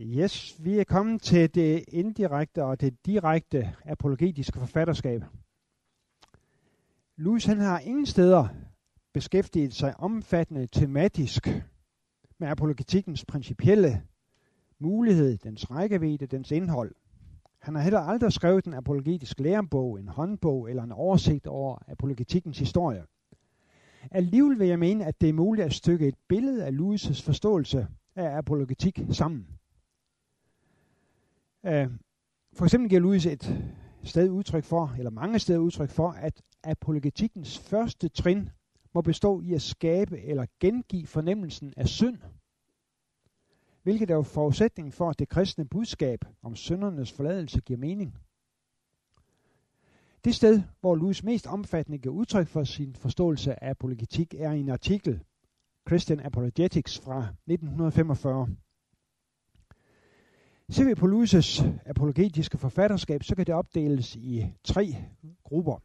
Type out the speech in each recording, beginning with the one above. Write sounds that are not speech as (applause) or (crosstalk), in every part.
Yes, vi er kommet til det indirekte og det direkte apologetiske forfatterskab. Louis han har ingen steder beskæftiget sig omfattende tematisk med apologetikkens principielle mulighed, dens rækkevidde, dens indhold. Han har heller aldrig skrevet en apologetisk lærebog, en håndbog eller en oversigt over apologetikkens historie. Alligevel vil jeg mene, at det er muligt at stykke et billede af Louis' forståelse af apologetik sammen. Uh, for eksempel giver Louis et sted udtryk for, eller mange steder udtryk for, at apologetikkens første trin må bestå i at skabe eller gengive fornemmelsen af synd, hvilket er jo forudsætningen for, at det kristne budskab om syndernes forladelse giver mening. Det sted, hvor Louis mest omfattende giver udtryk for sin forståelse af apologetik, er i en artikel, Christian Apologetics fra 1945. Ser vi på Luises apologetiske forfatterskab, så kan det opdeles i tre grupper,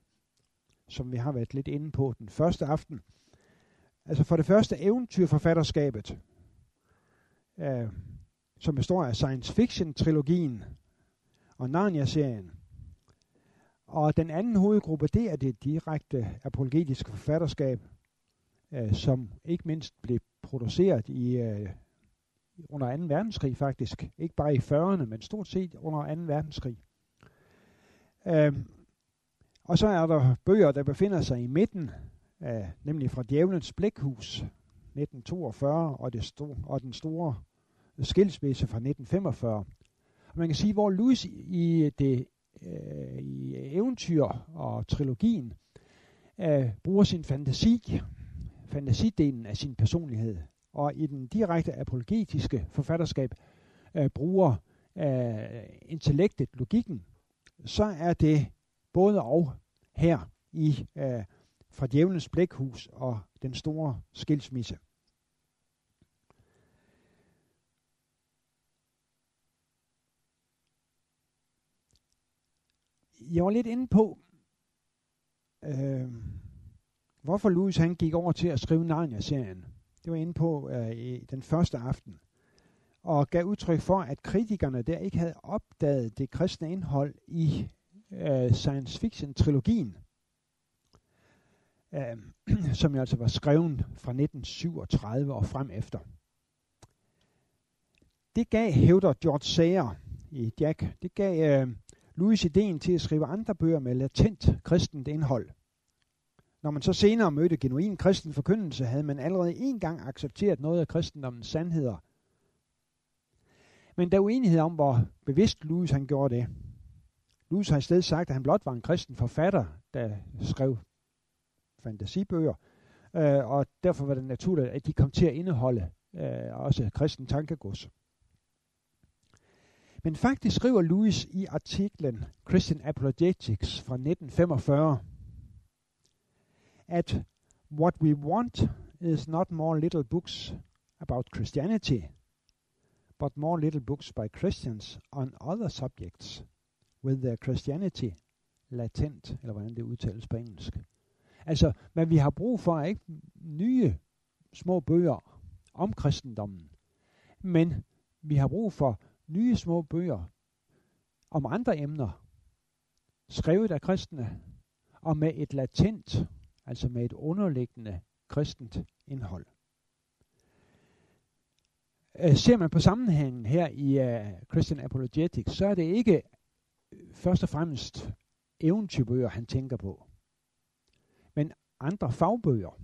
som vi har været lidt inde på den første aften. Altså for det første eventyrforfatterskabet, øh, som består af science fiction-trilogien og Narnia-serien. Og den anden hovedgruppe, det er det direkte apologetiske forfatterskab, øh, som ikke mindst blev produceret i øh, under 2. verdenskrig faktisk. Ikke bare i 40'erne, men stort set under 2. verdenskrig. Øhm, og så er der bøger, der befinder sig i midten, øh, nemlig fra Djævelens Blækhus 1942 og, det sto- og den store skilsmisse fra 1945. Og man kan sige, hvor Louis i det øh, i eventyr og trilogien øh, bruger sin fantasi, fantasidelen af sin personlighed og i den direkte apologetiske forfatterskab øh, bruger øh, intellektet, logikken, så er det både og her i øh, fra djævelens blækhus og den store skilsmisse. Jeg var lidt inde på, øh, hvorfor Louis han gik over til at skrive Narnia-serien. Det var inde på øh, i den første aften. Og gav udtryk for, at kritikerne der ikke havde opdaget det kristne indhold i øh, science fiction-trilogien. Øh, (clears throat) som jo altså var skrevet fra 1937 og frem efter. Det gav, hævder George Sayer i Jack, det gav øh, Louis ideen til at skrive andre bøger med latent kristent indhold – når man så senere mødte genuin kristen forkyndelse, havde man allerede en gang accepteret noget af kristendommens sandheder. Men der er uenighed om, hvor bevidst Louis han gjorde det. Louis har i stedet sagt, at han blot var en kristen forfatter, der skrev fantasibøger, øh, og derfor var det naturligt, at de kom til at indeholde øh, også kristen tankegods. Men faktisk skriver Louis i artiklen Christian Apologetics fra 1945, at what we want is not more little books about Christianity, but more little books by Christians on other subjects with their Christianity latent, eller hvordan det udtales på engelsk. Altså, hvad vi har brug for er ikke nye små bøger om kristendommen, men vi har brug for nye små bøger om andre emner, skrevet af kristne, og med et latent altså med et underliggende kristent indhold. Øh, ser man på sammenhængen her i uh, Christian Apologetics, så er det ikke øh, først og fremmest eventyrbøger, han tænker på, men andre fagbøger,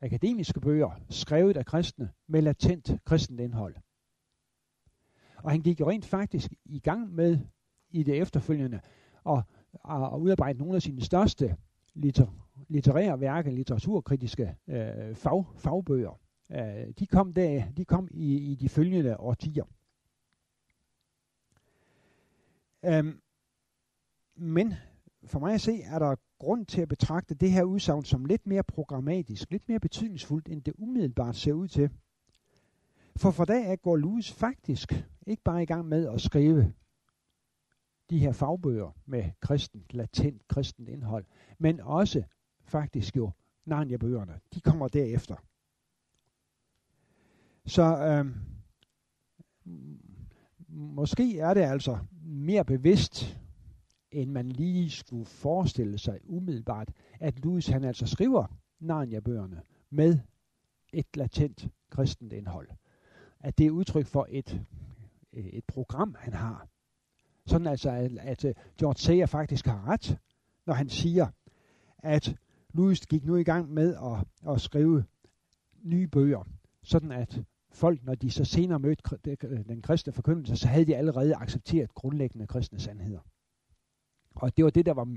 akademiske bøger, skrevet af kristne med latent kristent indhold. Og han gik jo rent faktisk i gang med i det efterfølgende at, at udarbejde nogle af sine største litter, litterære værker, litteraturkritiske øh, fag, fagbøger. Øh, de kom der, de kom i, i de følgende årtier. Øhm, men for mig at se, er der grund til at betragte det her udsagn som lidt mere programmatisk, lidt mere betydningsfuldt, end det umiddelbart ser ud til. For fra dag af går Louis faktisk ikke bare i gang med at skrive de her fagbøger med kristent, latent kristent indhold, men også faktisk jo Narnia-bøgerne. De kommer derefter. Så øh, måske er det altså mere bevidst, end man lige skulle forestille sig umiddelbart, at Lewis han altså skriver Narnia-bøgerne med et latent kristent indhold. At det er udtryk for et, et program, han har. Sådan altså, at, at øh, George Sayer faktisk har ret, når han siger, at Louis gik nu i gang med at, at skrive nye bøger, sådan at folk, når de så senere mødte øh, den kristne forkyndelse, så havde de allerede accepteret grundlæggende kristne sandheder. Og det var det, der var,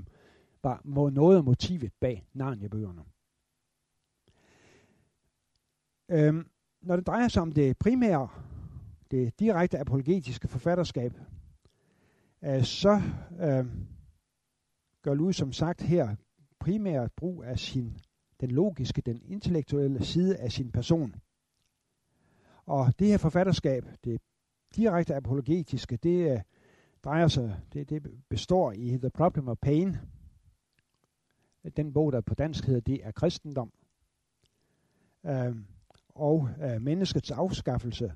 var noget af motivet bag Narnia-bøgerne. Øhm, når det drejer sig om det primære, det direkte apologetiske forfatterskab, øh, så øh, gør Louis som sagt her primært brug af sin den logiske, den intellektuelle side af sin person. Og det her forfatterskab, det direkte apologetiske, det øh, drejer sig, det, det består i The Problem of Pain. Den bog, der på dansk hedder, det er kristendom. Øh, og øh, menneskets afskaffelse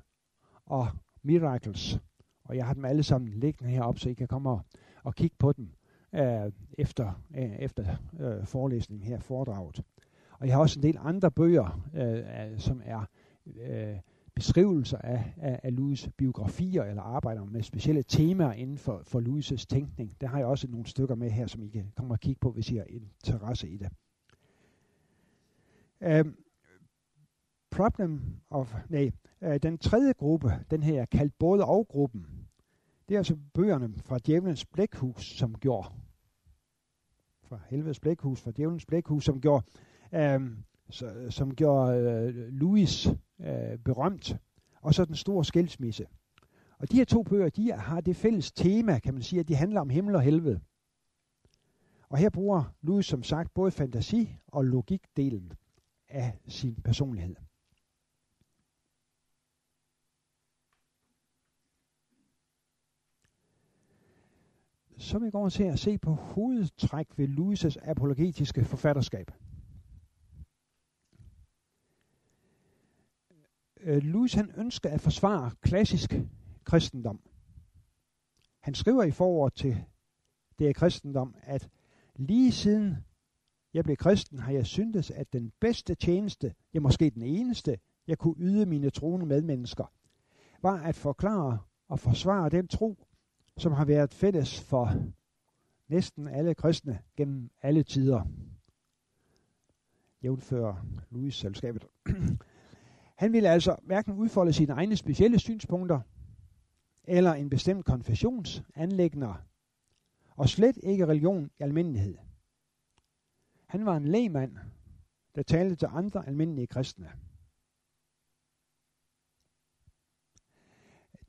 og miracles. Og jeg har dem alle sammen liggende heroppe, så I kan komme og, og kigge på dem øh, efter, øh, efter øh, forelæsningen her, foredraget. Og jeg har også en del andre bøger, øh, som er øh, beskrivelser af, af, af Louis' biografier, eller arbejder med specielle temaer inden for, for Louis' tænkning. Der har jeg også nogle stykker med her, som I kan komme og kigge på, hvis I har interesse i det. Øh, problem of, nej, øh, den tredje gruppe, den her kaldt både og gruppen, det er altså bøgerne fra Djævelens Blækhus, som gjorde, fra Helvedes Blækhus, fra Djævelens Blækhus, som gjorde, øh, så, som gjorde øh, Louis øh, berømt, og så den store skilsmisse. Og de her to bøger, de har det fælles tema, kan man sige, at de handler om himmel og helvede. Og her bruger Louis som sagt både fantasi og logikdelen af sin personlighed. Så vil jeg gå over til at se på hovedtræk ved Louis' apologetiske forfatterskab. Øh, Louis han ønsker at forsvare klassisk kristendom. Han skriver i forordet til det er kristendom, at lige siden jeg blev kristen, har jeg syntes, at den bedste tjeneste, ja måske den eneste, jeg kunne yde mine troende medmennesker, var at forklare og forsvare den tro, som har været fælles for næsten alle kristne gennem alle tider. Jævnfører Louis-selskabet. (clears throat) Han ville altså hverken udfolde sine egne specielle synspunkter, eller en bestemt konfessionsanlægner, og slet ikke religion i almindelighed. Han var en lægmand, der talte til andre almindelige kristne.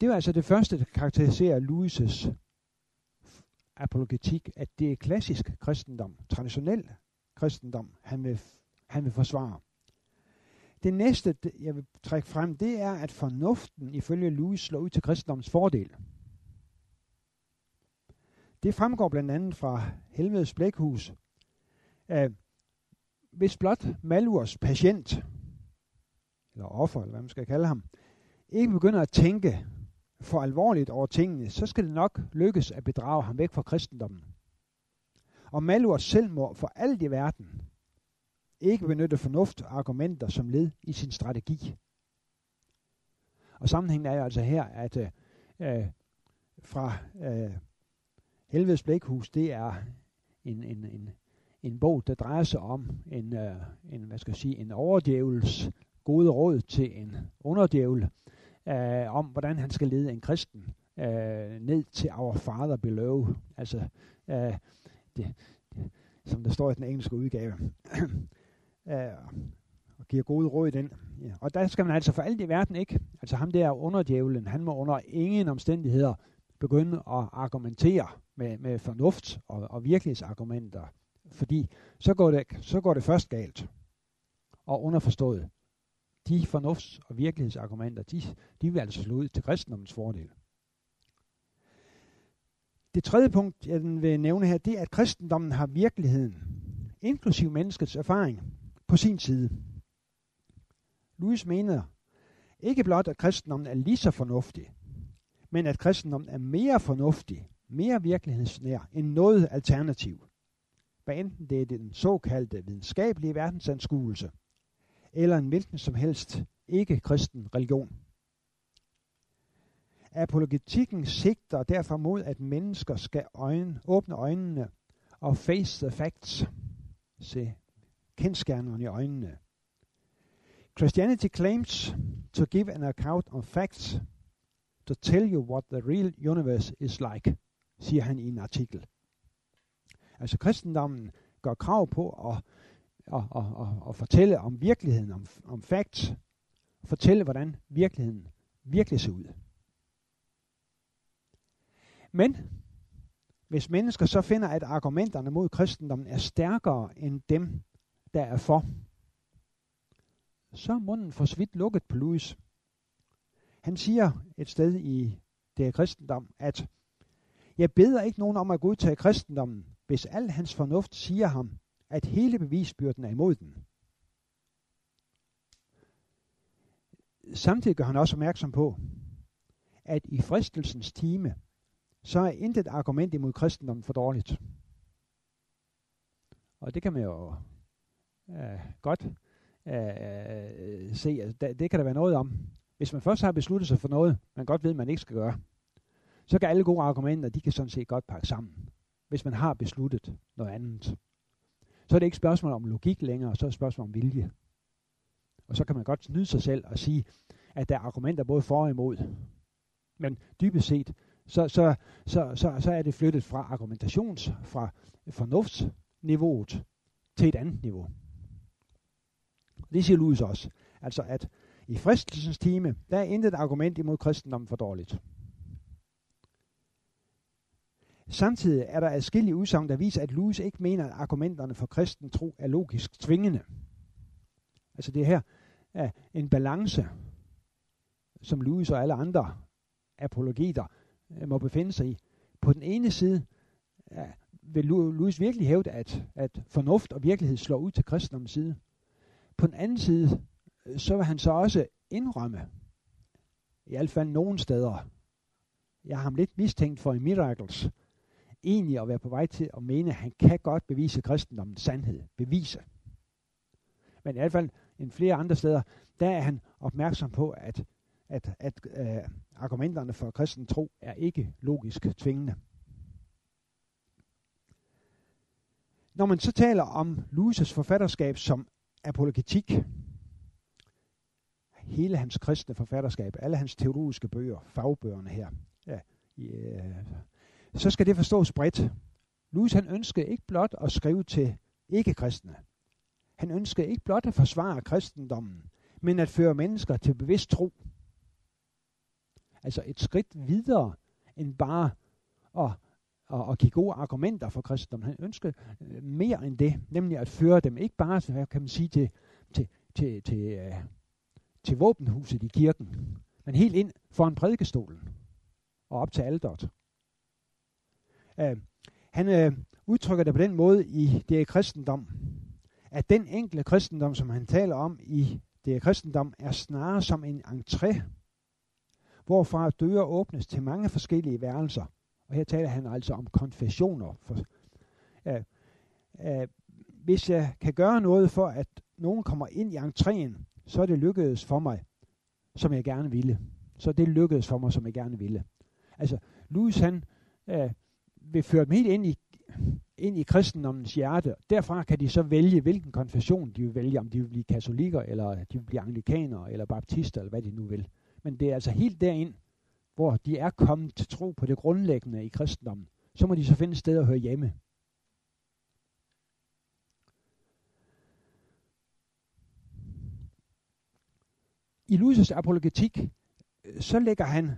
Det var altså det første, der karakteriserer Louis' apologetik, at det er klassisk kristendom, traditionel kristendom, han vil, han vil forsvare. Det næste, jeg vil trække frem, det er, at fornuften ifølge Louis slår ud til kristendoms fordel. Det fremgår blandt andet fra Helvedes Blækhus, at hvis blot Malurs patient, eller offer, eller hvad man skal kalde ham, ikke begynder at tænke for alvorligt over tingene, så skal det nok lykkes at bedrage ham væk fra kristendommen. Og Malurs må for alt i verden ikke benytte fornuft og argumenter som led i sin strategi. Og sammenhængen er jo altså her, at øh, øh, fra øh, Helvedes Blækhus, det er en, en, en, en bog, der drejer sig om en, øh, en, hvad skal jeg sige, en overdjævels gode råd til en underdjævel, øh, om hvordan han skal lede en kristen øh, ned til our father below. Altså, øh, det, det, som der står i den engelske udgave. (clears throat) øh, og giver gode råd i den. Ja. Og der skal man altså for alt i verden ikke, altså ham der underdjævlen, han må under ingen omstændigheder begynde at argumentere med, med fornuft og, og virkelighedsargumenter. Fordi så går, det, så går det først galt. Og underforstået de fornufts- og virkelighedsargumenter, de, de vil altså slå ud til kristendommens fordel. Det tredje punkt, jeg vil nævne her, det er, at kristendommen har virkeligheden, inklusiv menneskets erfaring, på sin side. Louis mener ikke blot, at kristendommen er lige så fornuftig, men at kristendommen er mere fornuftig, mere virkelighedsnær end noget alternativ. Hvad enten det er den såkaldte videnskabelige verdensanskuelse, eller en hvilken som helst ikke-kristen religion. Apologetikken sigter derfor mod, at mennesker skal øjne, åbne øjnene og face the facts. Se kendskærnerne i øjnene. Christianity claims to give an account of facts to tell you what the real universe is like, siger han i en artikel. Altså kristendommen gør krav på at, og, at, og, og fortælle om virkeligheden, om, om facts, fortælle hvordan virkeligheden virkelig ser ud. Men hvis mennesker så finder, at argumenterne mod kristendommen er stærkere end dem, der er for, så er munden for svidt lukket på Louis. Han siger et sted i det kristendom, at jeg beder ikke nogen om at godtage kristendommen, hvis al hans fornuft siger ham, at hele bevisbyrden er imod den. Samtidig gør han også opmærksom på, at i fristelsens time, så er intet argument imod kristendommen for dårligt. Og det kan man jo øh, godt øh, øh se. Altså, det, det kan der være noget om. Hvis man først har besluttet sig for noget, man godt ved, man ikke skal gøre, så kan alle gode argumenter, de kan sådan set godt pakke sammen. Hvis man har besluttet noget andet. Så er det ikke spørgsmål om logik længere, så er det spørgsmål om vilje. Og så kan man godt nyde sig selv og sige, at der er argumenter både for og imod. Men dybest set, så, så, så, så, så er det flyttet fra argumentations, fra fornuftsniveauet til et andet niveau. Det siger Louis også. Altså at i fristelsens time, der er intet argument imod kristendommen for dårligt. Samtidig er der adskillige udsagn, der viser, at Louis ikke mener, at argumenterne for kristen tro er logisk tvingende. Altså det her er en balance, som Louis og alle andre apologeter øh, må befinde sig i. På den ene side ja, vil Louis virkelig hævde, at, at fornuft og virkelighed slår ud til kristendommens side. På den anden side, øh, så vil han så også indrømme, i hvert fald nogen steder, jeg har ham lidt mistænkt for i Miracles, egentlig at være på vej til at mene, at han kan godt bevise kristendommens sandhed. Bevise. Men i hvert fald end flere andre steder, der er han opmærksom på, at, at, at øh, argumenterne for kristen tro er ikke logisk tvingende. Når man så taler om Louis' forfatterskab som apologetik, hele hans kristne forfatterskab, alle hans teologiske bøger, fagbøgerne her, ja, yeah, så skal det forstås bredt. Louis han ønskede ikke blot at skrive til ikke-kristne. Han ønskede ikke blot at forsvare kristendommen, men at føre mennesker til bevidst tro. Altså et skridt videre end bare at, at, at give gode argumenter for kristendommen. Han ønskede øh, mere end det, nemlig at føre dem ikke bare, hvad kan man sige, til, til, til, til, øh, til våbenhuset i kirken, men helt ind foran prædikestolen og op til alderet. Øh, han øh, udtrykker det på den måde i det kristendom, at den enkle kristendom, som han taler om i det kristendom, er snarere som en entré, hvorfra døre åbnes til mange forskellige værelser. Og her taler han altså om konfessioner. For, øh, øh, hvis jeg kan gøre noget for, at nogen kommer ind i entréen, så er det lykkedes for mig, som jeg gerne ville. Så det lykkedes for mig, som jeg gerne ville. Altså, Louis han øh, vil føre dem helt ind i, ind i kristendommens hjerte. Derfra kan de så vælge, hvilken konfession de vil vælge, om de vil blive katolikker, eller de vil blive anglikanere, eller baptister, eller hvad de nu vil. Men det er altså helt derind, hvor de er kommet til tro på det grundlæggende i kristendommen. Så må de så finde et sted at høre hjemme. I Louis' apologetik, øh, så lægger han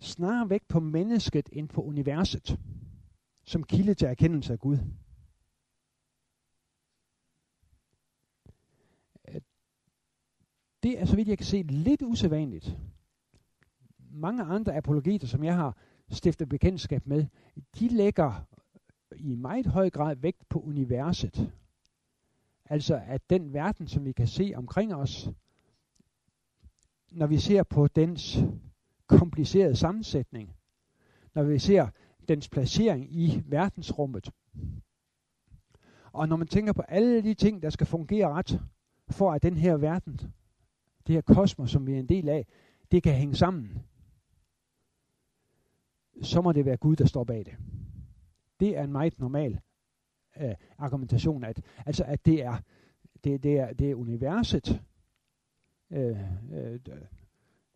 snarere vægt på mennesket end på universet som kilde til erkendelse af Gud. Det er, så vidt jeg kan se, lidt usædvanligt. Mange andre apologeter, som jeg har stiftet bekendtskab med, de lægger i meget høj grad vægt på universet. Altså at den verden, som vi kan se omkring os, når vi ser på dens komplicerede sammensætning, når vi ser dens placering i verdensrummet. Og når man tænker på alle de ting, der skal fungere ret, for at den her verden, det her kosmos, som vi er en del af, det kan hænge sammen, så må det være Gud, der står bag det. Det er en meget normal øh, argumentation, at, altså at det er, det, det er, det er universet, øh, øh,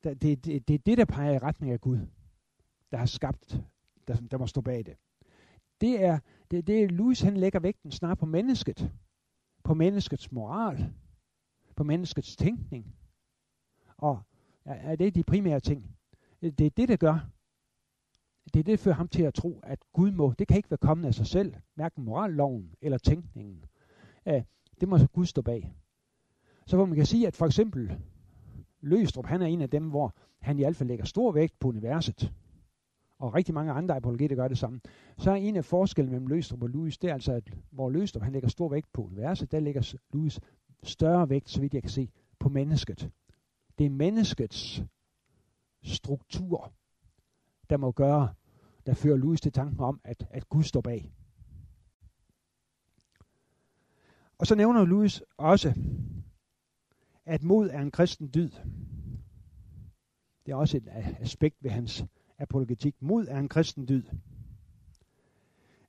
det, det, det, det er det, der peger i retning af Gud, der har skabt, der, der må stå bag det. Det er, det, det er Louis, han lægger vægten snart på mennesket, på menneskets moral, på menneskets tænkning. Og er det de primære ting? Det er det, der gør, det er det, der fører ham til at tro, at Gud må, det kan ikke være kommet af sig selv, hverken moralloven eller tænkningen. Øh, det må Gud stå bag. Så hvor man kan sige, at for eksempel Løstrup, han er en af dem, hvor han i hvert fald lægger stor vægt på universet. Og rigtig mange andre apologeter gør det samme. Så er en af forskellen mellem Løstrup og Louis, det er altså, at hvor Løstrup han lægger stor vægt på universet, der lægger Louis større vægt, så vidt jeg kan se, på mennesket. Det er menneskets struktur, der må gøre, der fører Louis til tanken om, at, at Gud står bag. Og så nævner Louis også, at mod er en kristen dyd. Det er også et aspekt ved hans apologetik. Mod er en kristen dyd.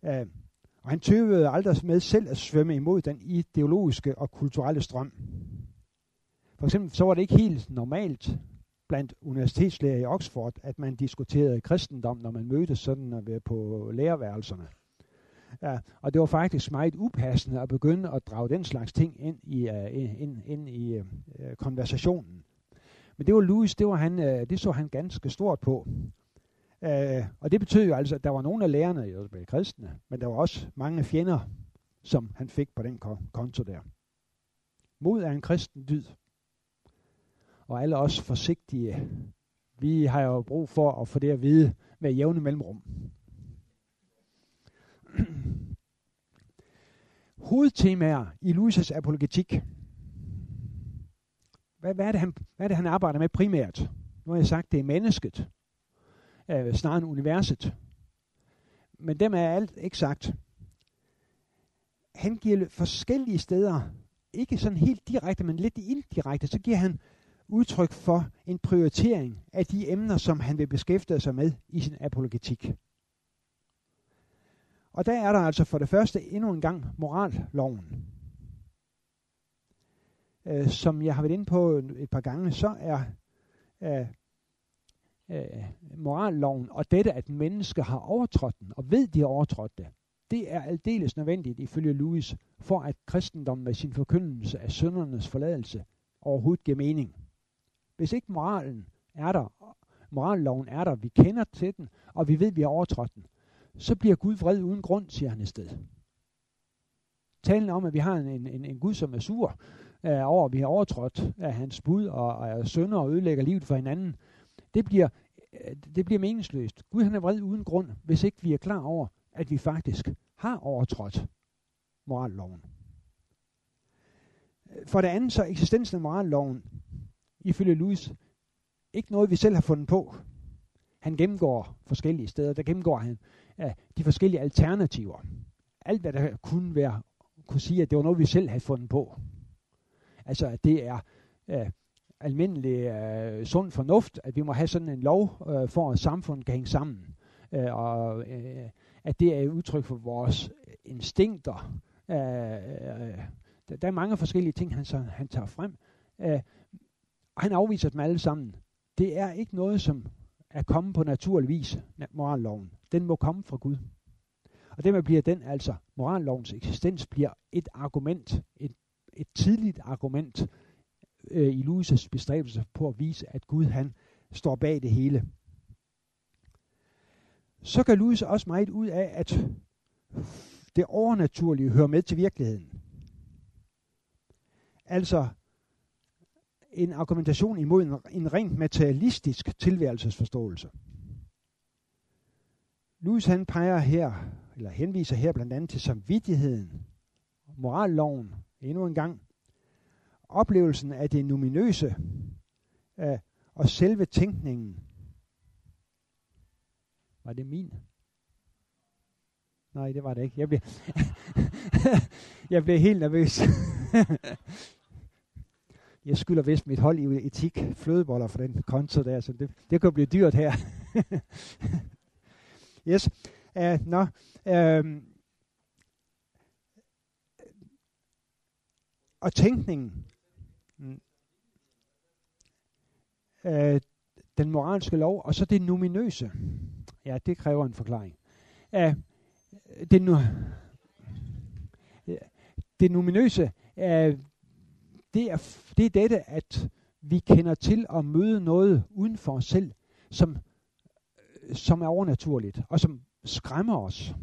Uh, og han tøvede aldrig med selv at svømme imod den ideologiske og kulturelle strøm. For eksempel så var det ikke helt normalt blandt universitetslærer i Oxford, at man diskuterede kristendom, når man mødtes sådan på lærerværelserne. Ja, og det var faktisk meget upassende at begynde at drage den slags ting ind i, uh, ind, ind i uh, konversationen. Men det var Louis, det, var han, uh, det så han ganske stort på. Øh, og det betød jo altså, at der var nogle af lærerne, der blev kristne, men der var også mange fjender, som han fik på den konto der. Mod er en kristen dyd. Og alle os forsigtige, vi har jo brug for at få det at vide med jævne mellemrum. Hovedtemaer i Luises apologetik. Hvad, hvad, er det, han, hvad er det, han arbejder med primært? Nu har jeg sagt, det er mennesket, øh, snarere end universet. Men dem er alt ikke sagt. Han giver forskellige steder, ikke sådan helt direkte, men lidt indirekte, så giver han udtryk for en prioritering af de emner, som han vil beskæftige sig med i sin apologetik. Og der er der altså for det første endnu en gang moralloven. Øh, som jeg har været inde på et par gange, så er øh, øh, moralloven og dette, at mennesker har overtrådt den, og ved, de har overtrådt det, det er aldeles nødvendigt ifølge Louis, for at kristendommen med sin forkyndelse af søndernes forladelse overhovedet giver mening. Hvis ikke moralen er der, moralloven er der, vi kender til den, og vi ved, vi har overtrådt den, så bliver Gud vred uden grund, siger han i stedet. Talen om, at vi har en, en, en Gud, som er sur øh, over, at vi har overtrådt af hans bud og, og er sønder og ødelægger livet for hinanden, det bliver, øh, det bliver meningsløst. Gud han er vred uden grund, hvis ikke vi er klar over, at vi faktisk har overtrådt moralloven. For det andet så er eksistensen af moralloven, ifølge Louis, ikke noget, vi selv har fundet på. Han gennemgår forskellige steder, der gennemgår han af de forskellige alternativer. Alt hvad der kunne være, kunne sige, at det var noget, vi selv havde fundet på. Altså, at det er øh, almindelig øh, sund fornuft, at vi må have sådan en lov, øh, for at samfundet kan hænge sammen. Øh, og øh, at det er et udtryk for vores instinkter. Øh, øh, der er mange forskellige ting, han, så, han tager frem. Øh, og han afviser dem alle sammen. Det er ikke noget, som er kommet på naturlig vis, moralloven. Den må komme fra Gud. Og dermed bliver den altså, morallovens eksistens bliver et argument, et, et tidligt argument øh, i Louis' bestræbelse på at vise, at Gud han står bag det hele. Så kan Louis også meget ud af, at det overnaturlige hører med til virkeligheden. Altså, en argumentation imod en, en rent materialistisk tilværelsesforståelse. Louis han peger her, eller henviser her blandt andet til samvittigheden, moralloven, endnu en gang, oplevelsen af det numinøse øh, og selve tænkningen, Var det min? Nej, det var det ikke. Jeg blev, (laughs) jeg blev helt nervøs. (laughs) jeg skylder vist mit hold i etik flødeboller for den konto der, så det, det kan blive dyrt her. (laughs) yes. Uh, nå, uh, og tænkningen. Øh, den moralske lov, og så det numinøse. Ja, det kræver en forklaring. Uh, det, nu, det numinøse, uh, det, er, det er dette, at vi kender til at møde noget uden for os selv, som, som er overnaturligt, og som skræmmer os.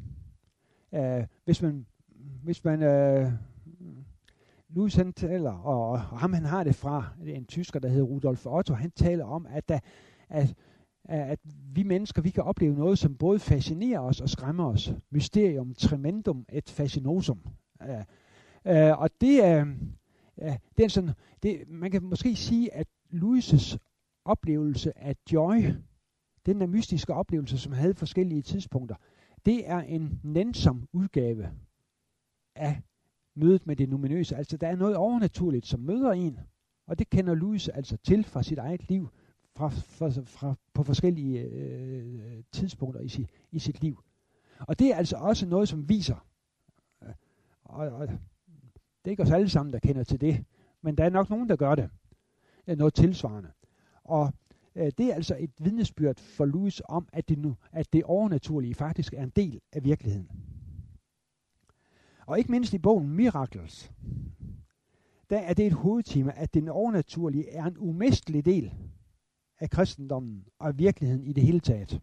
Uh, hvis man, hvis man uh, Louis han taler, og, og ham han har det fra, en tysker, der hedder Rudolf Otto, han taler om, at, der, at, at vi mennesker, vi kan opleve noget, som både fascinerer os og skræmmer os. Mysterium tremendum et fascinosum. Uh, uh, og det er, uh, det er sådan, det, man kan måske sige, at Louis' oplevelse af joy, den der mystiske oplevelse, som havde forskellige tidspunkter, det er en nænsom udgave af mødet med det numinøse. Altså der er noget overnaturligt, som møder en, og det kender Louis altså til fra sit eget liv, fra, fra, fra, på forskellige øh, tidspunkter i, sit, i sit liv. Og det er altså også noget, som viser, øh, og, og det er ikke os alle sammen, der kender til det, men der er nok nogen, der gør det, noget tilsvarende. Og øh, det er altså et vidnesbyrd for Louis om, at det, nu, at det overnaturlige faktisk er en del af virkeligheden. Og ikke mindst i bogen Miracles, der er det et hovedtema, at den overnaturlige er en umistelig del af kristendommen og af virkeligheden i det hele taget.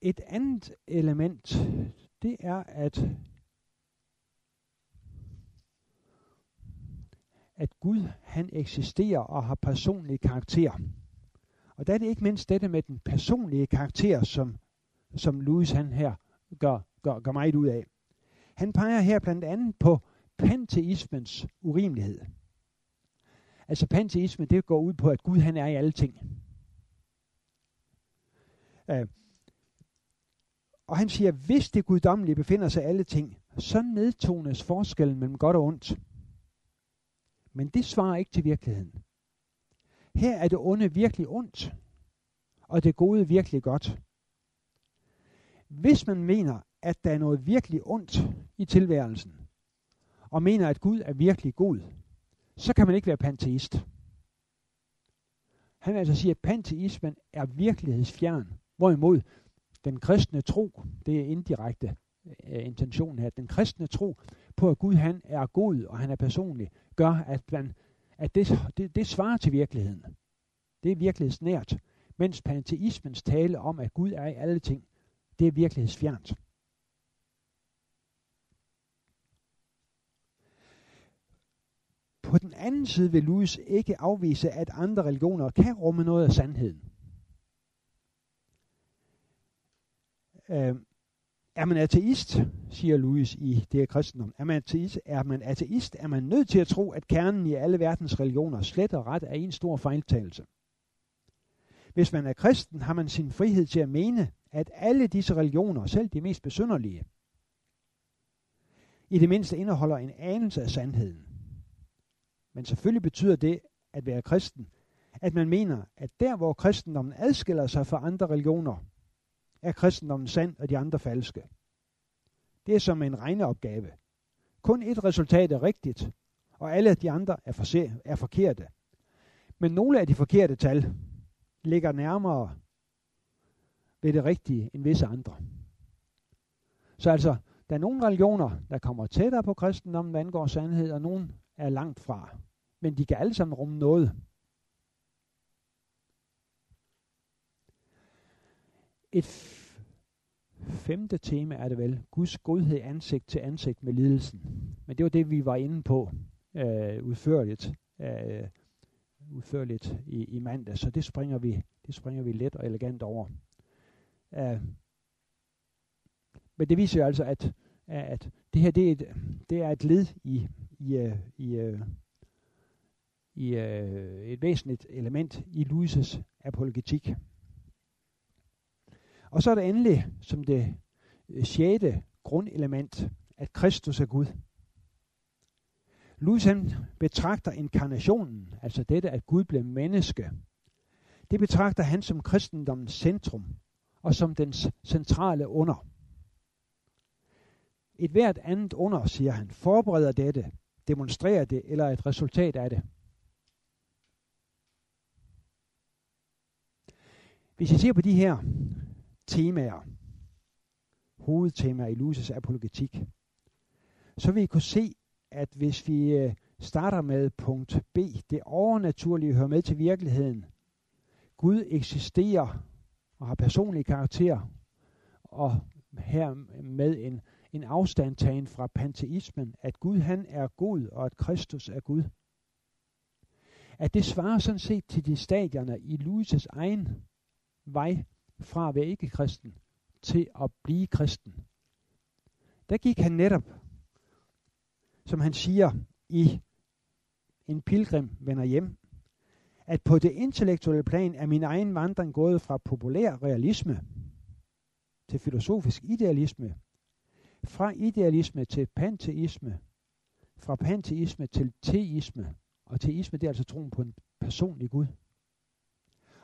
Et andet element, det er, at at Gud han eksisterer og har personlig karakter. Og der er det ikke mindst dette med den personlige karakter, som, som Louis han her gør, gør, gør meget ud af. Han peger her blandt andet på panteismens urimelighed. Altså panteisme, det går ud på, at Gud han er i alle ting. Uh, og han siger, hvis det guddommelige befinder sig i alle ting, så nedtones forskellen mellem godt og ondt. Men det svarer ikke til virkeligheden. Her er det onde virkelig ondt, og det gode virkelig godt. Hvis man mener, at der er noget virkelig ondt i tilværelsen, og mener, at Gud er virkelig god, så kan man ikke være panteist. Han vil altså sige, at panteismen er virkelighedsfjern, hvorimod den kristne tro, det er indirekte øh, intentionen her, den kristne tro på, at Gud han er god, og han er personlig, gør, at man at det, det, det svarer til virkeligheden. Det er virkelighedsnært. Mens panteismens tale om, at Gud er i alle ting, det er virkelighedsfjernt. På den anden side vil Louis ikke afvise, at andre religioner kan rumme noget af sandheden. Øh, er man ateist, siger Louis i det her kristendom, er man, ateist, er man ateist, er man nødt til at tro, at kernen i alle verdens religioner slet og ret er en stor fejltagelse. Hvis man er kristen, har man sin frihed til at mene, at alle disse religioner, selv de mest besynderlige, i det mindste indeholder en anelse af sandheden. Men selvfølgelig betyder det at være kristen, at man mener, at der hvor kristendommen adskiller sig fra andre religioner, er kristendommen sand og de andre falske. Det er som en regneopgave. Kun et resultat er rigtigt, og alle de andre er, for er forkerte. Men nogle af de forkerte tal ligger nærmere ved det rigtige end visse andre. Så altså, der er nogle religioner, der kommer tættere på kristendommen, hvad angår sandhed, og nogle er langt fra. Men de kan alle sammen rumme noget. Et femte tema er det vel, Guds godhed ansigt til ansigt med lidelsen. Men det var det, vi var inde på øh, udførligt, øh, udførligt i, i mandag, så det springer vi, det springer vi let og elegant over. Uh, men det viser jo altså, at, at det her det er, et, det er et led i, i, øh, i, øh, i, i et væsentligt element i Louis' apologetik. Og så er der endelig som det øh, sjette grundelement, at Kristus er Gud. Luther han betragter inkarnationen, altså dette at Gud blev menneske, det betragter han som kristendommens centrum og som dens centrale under. Et hvert andet under, siger han, forbereder dette, demonstrerer det eller er et resultat af det. Hvis I ser på de her temaer, hovedtemaer i Luces apologetik, så vil I kunne se, at hvis vi øh, starter med punkt B, det overnaturlige hører med til virkeligheden. Gud eksisterer og har personlig karakter, og her med en, en afstandtagen fra panteismen, at Gud han er god, og at Kristus er Gud. At det svarer sådan set til de stadierne i Luises egen vej fra at være ikke kristen til at blive kristen. Der gik han netop, som han siger i En pilgrim vender hjem, at på det intellektuelle plan er min egen vandring gået fra populær realisme til filosofisk idealisme, fra idealisme til panteisme, fra panteisme til teisme, og teisme det er altså troen på en personlig Gud,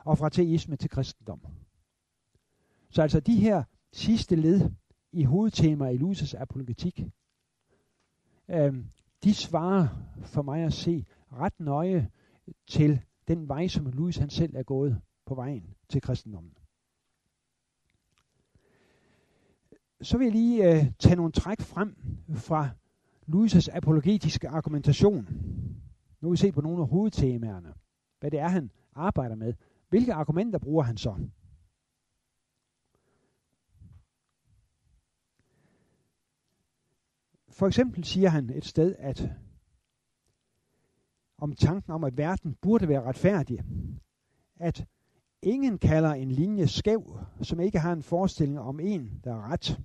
og fra teisme til kristendom. Så altså de her sidste led i hovedtemaer i Luthers apologetik, øh, de svarer for mig at se ret nøje til den vej, som Louis han selv er gået på vejen til kristendommen. Så vil jeg lige øh, tage nogle træk frem fra Louis' apologetiske argumentation. Nu vil vi se på nogle af hovedtemaerne. Hvad det er, han arbejder med. Hvilke argumenter bruger han så? For eksempel siger han et sted, at om tanken om, at verden burde være retfærdig, at ingen kalder en linje skæv, som ikke har en forestilling om en, der er ret.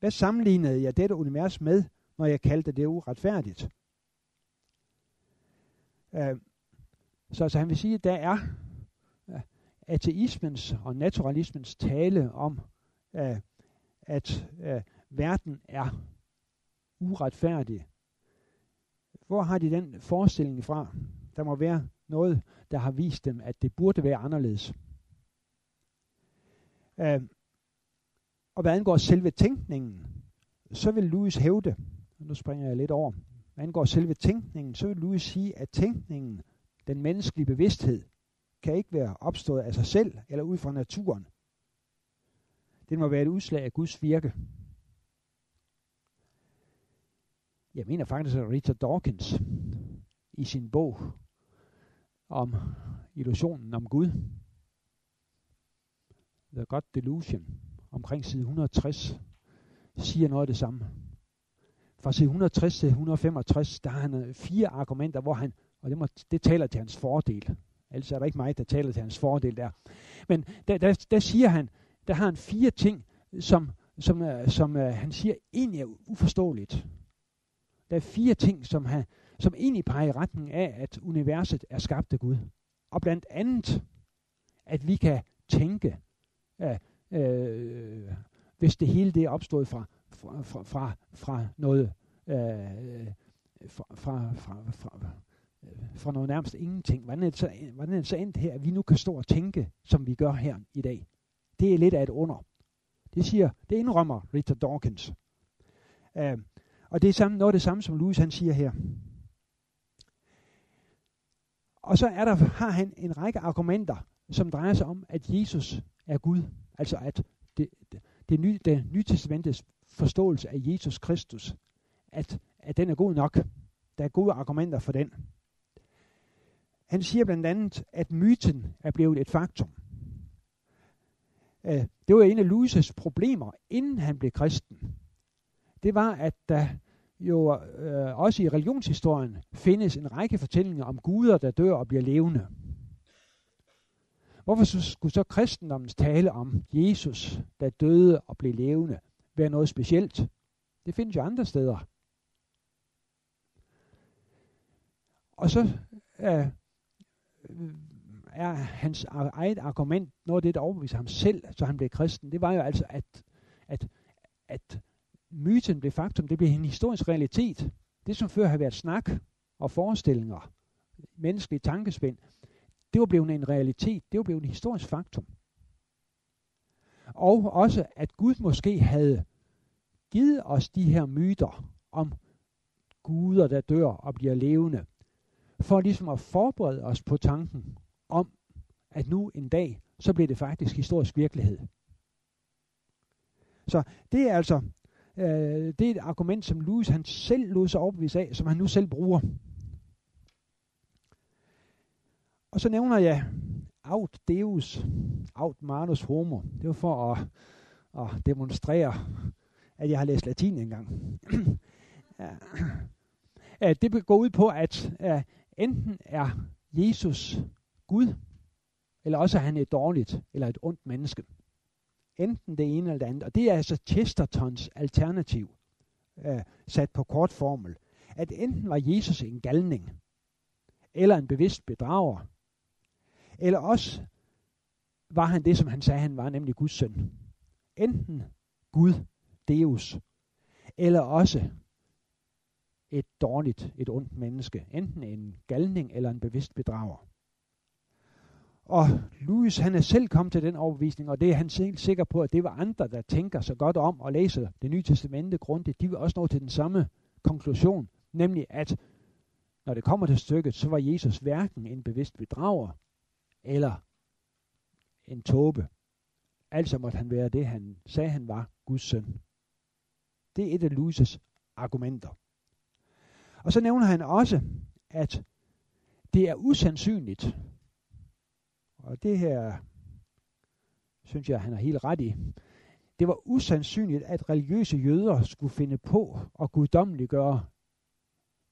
Hvad sammenlignede jeg dette univers med, når jeg kaldte det uretfærdigt? Uh, så altså, han vil sige, at der er øh, ateismens og naturalismens tale om, uh, at verden er uretfærdig. Hvor har de den forestilling fra? Der må være noget, der har vist dem, at det burde være anderledes. Øh, og hvad angår selve tænkningen, så vil Louis hævde, nu springer jeg lidt over, hvad angår selve tænkningen, så vil Louis sige, at tænkningen, den menneskelige bevidsthed, kan ikke være opstået af sig selv eller ud fra naturen. Det må være et udslag af Guds virke. Jeg mener faktisk, at Richard Dawkins i sin bog om illusionen om Gud, The God Delusion, omkring side 160, siger noget af det samme. Fra side 160 til 165, der har han øh, fire argumenter, hvor han, og det, må, det taler til hans fordel. Ellers er der ikke mig, der taler til hans fordel der. Men der, der, der siger han, der har han fire ting, som, som, øh, som, som uh, han siger egentlig er uforståeligt. Der er fire ting, som, han, som egentlig peger i retning af, at universet er skabt af Gud. Og blandt andet, at vi kan tænke, uh, øh, hvis det hele det er opstået fra, fra, fra, fra, fra noget øh, fra, fra, fra, fra, fra noget nærmest ingenting. Hvordan er, det så, hvordan er det så endt her, at vi nu kan stå og tænke, som vi gør her i dag? Det er lidt af et under. Det siger, det indrømmer Richard Dawkins. Øh, og det er samme, noget af det samme, som Louis han siger her. Og så er der, har han en række argumenter, som drejer sig om, at Jesus er Gud. Altså at det, det, det, nye, det nye testamentets forståelse af Jesus Kristus, at, at den er god nok. Der er gode argumenter for den. Han siger blandt andet, at myten er blevet et faktum. Uh, det var en af Luises problemer, inden han blev kristen. Det var, at da jo øh, også i religionshistorien findes en række fortællinger om guder, der dør og bliver levende. Hvorfor skulle så kristendommens tale om Jesus, der døde og blev levende, være noget specielt? Det findes jo andre steder. Og så øh, er hans eget argument, noget af det, der overbeviser ham selv, så han blev kristen, det var jo altså, at, at, at myten blev faktum, det blev en historisk realitet. Det, som før havde været snak og forestillinger, menneskelige tankespænd, det var blevet en realitet, det var blevet en historisk faktum. Og også, at Gud måske havde givet os de her myter om guder, der dør og bliver levende, for ligesom at forberede os på tanken om, at nu en dag, så bliver det faktisk historisk virkelighed. Så det er altså øh, det er et argument, som Louis han selv lod sig overbevise af, som han nu selv bruger. Og så nævner jeg aut deus, aut manus homo. Det var for at, at demonstrere, at jeg har læst latin engang. (clears throat) ja. Det går ud på, at enten er Jesus Gud, eller også er han et dårligt eller et ondt menneske. Enten det ene eller det andet. Og det er altså Chestertons alternativ, øh, sat på kort formel. At enten var Jesus en galning, eller en bevidst bedrager, eller også var han det, som han sagde, han var, nemlig Guds søn. Enten Gud, Deus, eller også et dårligt, et ondt menneske. Enten en galning eller en bevidst bedrager. Og Louis, han er selv kommet til den overbevisning, og det er han helt sikker på, at det var andre, der tænker så godt om og læser det nye testamente grundigt. De vil også nå til den samme konklusion, nemlig at når det kommer til stykket, så var Jesus hverken en bevidst bedrager eller en tåbe. Altså måtte han være det, han sagde, han var Guds søn. Det er et af Louis' argumenter. Og så nævner han også, at det er usandsynligt, og det her synes jeg, han har helt ret i. Det var usandsynligt, at religiøse jøder skulle finde på at guddommeliggøre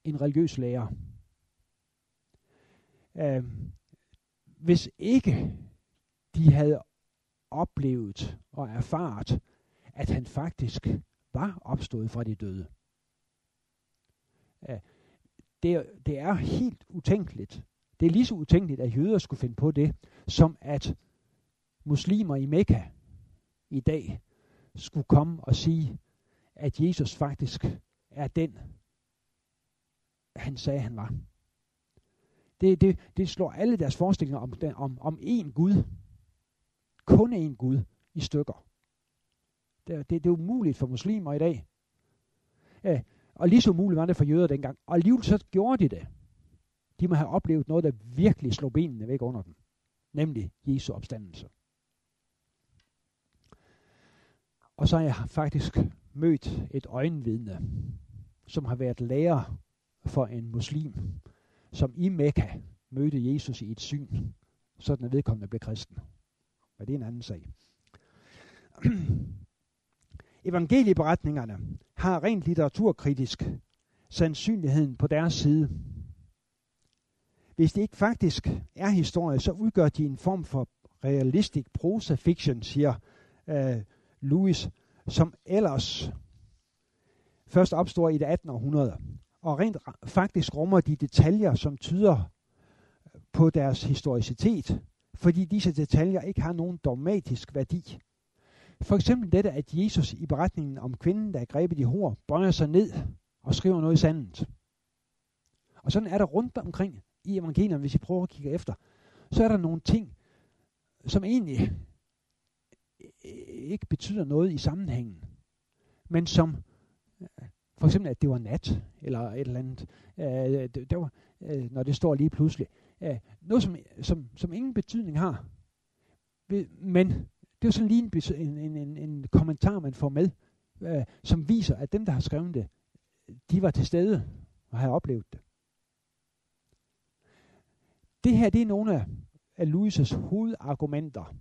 en religiøs lærer. Uh, hvis ikke de havde oplevet og erfaret, at han faktisk var opstået fra de døde. Uh, det, det er helt utænkeligt, det er lige så utænkeligt, at jøder skulle finde på det, som at muslimer i Mekka i dag skulle komme og sige, at Jesus faktisk er den, han sagde, han var. Det, det, det slår alle deres forestillinger om, om, om én Gud, kun én Gud, i stykker. Det, det, det er umuligt for muslimer i dag. Ja, og lige så umuligt var det for jøder dengang. Og alligevel så gjorde de det de må have oplevet noget, der virkelig slog benene væk under dem. Nemlig Jesu opstandelse. Og så har jeg faktisk mødt et øjenvidne, som har været lærer for en muslim, som i Mekka mødte Jesus i et syn, sådan at vedkommende blev kristen. Men det er en anden sag. (clears throat) Evangelieberetningerne har rent litteraturkritisk sandsynligheden på deres side. Hvis det ikke faktisk er historie, så udgør de en form for realistisk prosa fiction, siger øh, Lewis, som ellers først opstår i det 18. århundrede. Og rent faktisk rummer de detaljer, som tyder øh, på deres historicitet, fordi disse detaljer ikke har nogen dogmatisk værdi. For eksempel dette, at Jesus i beretningen om kvinden, der er grebet i hår, bøjer sig ned og skriver noget i sandet. Og sådan er der rundt omkring i evangelierne, hvis I prøver at kigge efter, så er der nogle ting, som egentlig ikke betyder noget i sammenhængen, men som øh, for eksempel, at det var nat, eller et eller andet. Øh, det, det var, øh, når det står lige pludselig. Øh, noget, som, som, som ingen betydning har. Men det er sådan lige en, en, en, en kommentar, man får med, øh, som viser, at dem, der har skrevet det, de var til stede og har oplevet det. Det her det er nogle af, af Louis' hovedargumenter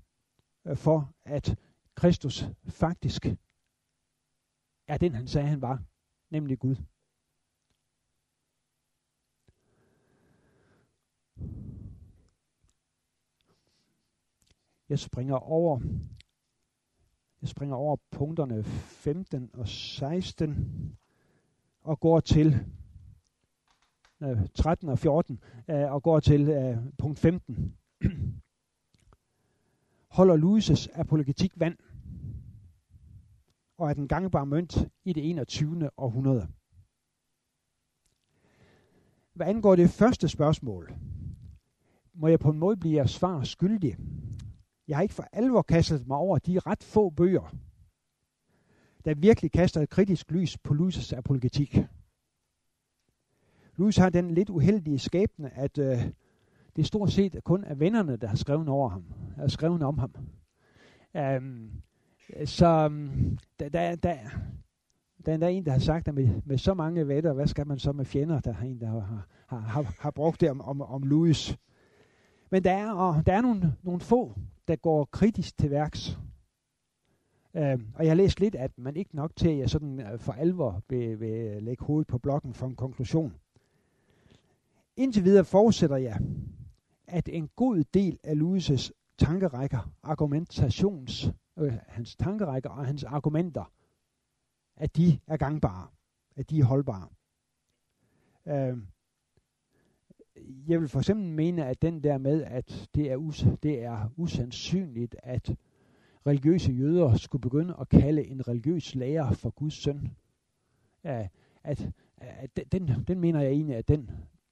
øh, for, at Kristus faktisk er den, han sagde, han var, nemlig Gud. Jeg springer over jeg springer over punkterne 15 og 16 og går til øh, 13 og 14 øh, og går til øh, punkt 15. (clears throat) Holder Louis' apologetik vand? Og er den gangbare mønt i det 21. århundrede? Hvad angår det første spørgsmål, må jeg på en måde blive svar skyldig. Jeg har ikke for alvor kastet mig over de ret få bøger, der virkelig kaster et kritisk lys på Louis' apologetik. Louis har den lidt uheldige skæbne, at øh, det stort set kun er vennerne, der har skrevet over ham, har skrevet om ham. Um, så um, der, der, der, der er en, der har sagt, at med, med så mange vætter, hvad skal man så med fjender? Der er en, der har, har, har, har brugt det om, om, om Louis. Men der er, og der er nogle, nogle få, der går kritisk til værks. Uh, og jeg har læst lidt af dem, men ikke nok til, at jeg sådan øh, for alvor vil, vil lægge hovedet på blokken for en konklusion. Indtil videre forudsætter jeg, at en god del af Louis' tankerækker, argumentations, øh, hans tankerækker og hans argumenter, at de er gangbare, at de er holdbare. Øh, jeg vil for eksempel mene, at den der med, at det er, us, det er usandsynligt, at religiøse jøder skulle begynde at kalde en religiøs lærer for Guds søn, at, at, at den, den mener jeg egentlig, at den,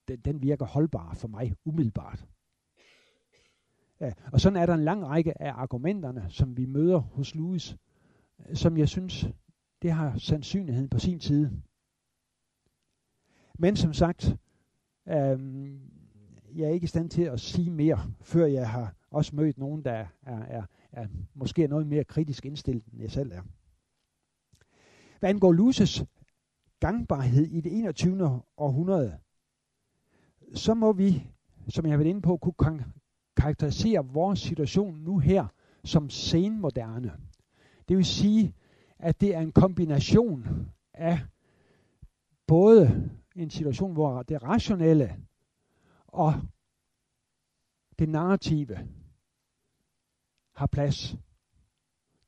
den, den virker holdbar for mig umiddelbart. Ja, og sådan er der en lang række af argumenterne, som vi møder hos Louis, som jeg synes, det har sandsynligheden på sin side. Men som sagt, øhm, jeg er ikke i stand til at sige mere, før jeg har også mødt nogen, der er, er, er måske noget mere kritisk indstillet, end jeg selv er. Hvad angår Luces gangbarhed i det 21. århundrede, så må vi, som jeg har været inde på, kunne karakterisere vores situation nu her som senmoderne. Det vil sige, at det er en kombination af både en situation, hvor det rationelle og det narrative har plads.